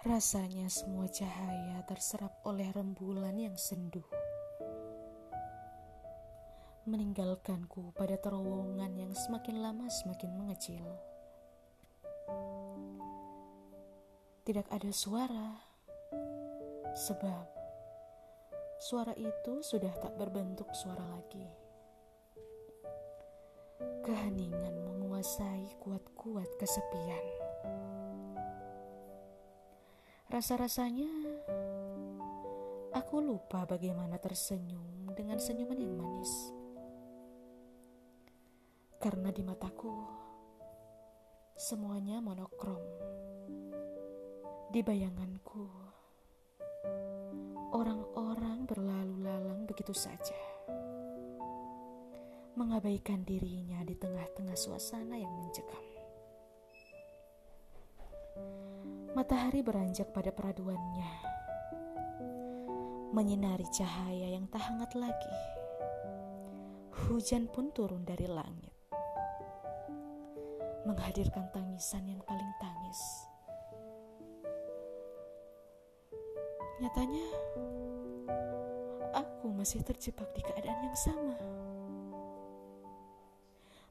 Rasanya semua cahaya terserap oleh rembulan yang sendu. Meninggalkanku pada terowongan yang semakin lama semakin mengecil. Tidak ada suara, sebab suara itu sudah tak berbentuk suara lagi. Keheningan menguasai kuat-kuat kesepian. Rasa-rasanya aku lupa bagaimana tersenyum dengan senyuman yang manis. Karena di mataku semuanya monokrom. Di bayanganku, orang-orang berlalu lalang begitu saja, mengabaikan dirinya di tengah-tengah suasana yang mencekam. Matahari beranjak pada peraduannya, menyinari cahaya yang tak hangat lagi. Hujan pun turun dari langit, menghadirkan tangisan yang paling tangis Nyatanya, aku masih terjebak di keadaan yang sama.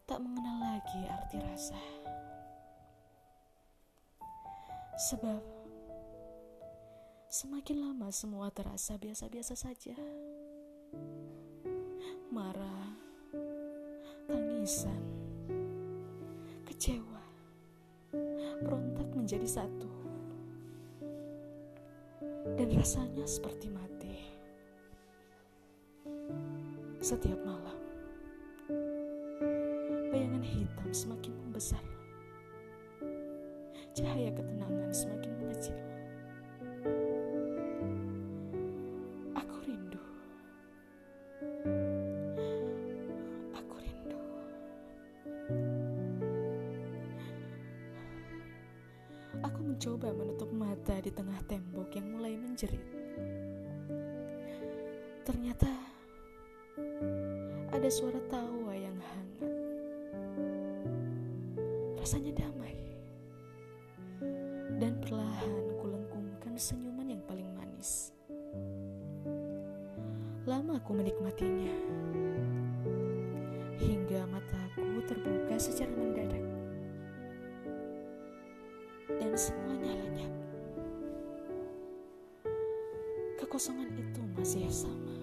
Tak mengenal lagi arti rasa. Sebab semakin lama semua terasa biasa-biasa saja. Marah, tangisan, kecewa, berontak menjadi satu dan rasanya seperti mati. Setiap malam, bayangan hitam semakin membesar, cahaya ketenangan semakin mengecil. Aku rindu. Aku rindu. Aku mencoba menutup mata di tengah tembok yang mulai menjerit. Ternyata ada suara tawa yang hangat. Rasanya damai. Senyuman yang paling manis. Lama aku menikmatinya. Hingga mataku terbuka secara mendadak dan semuanya lenyap. Kekosongan itu masih sama.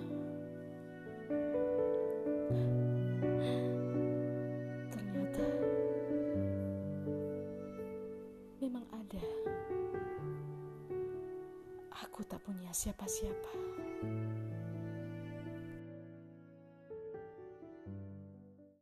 Aku tak punya siapa-siapa.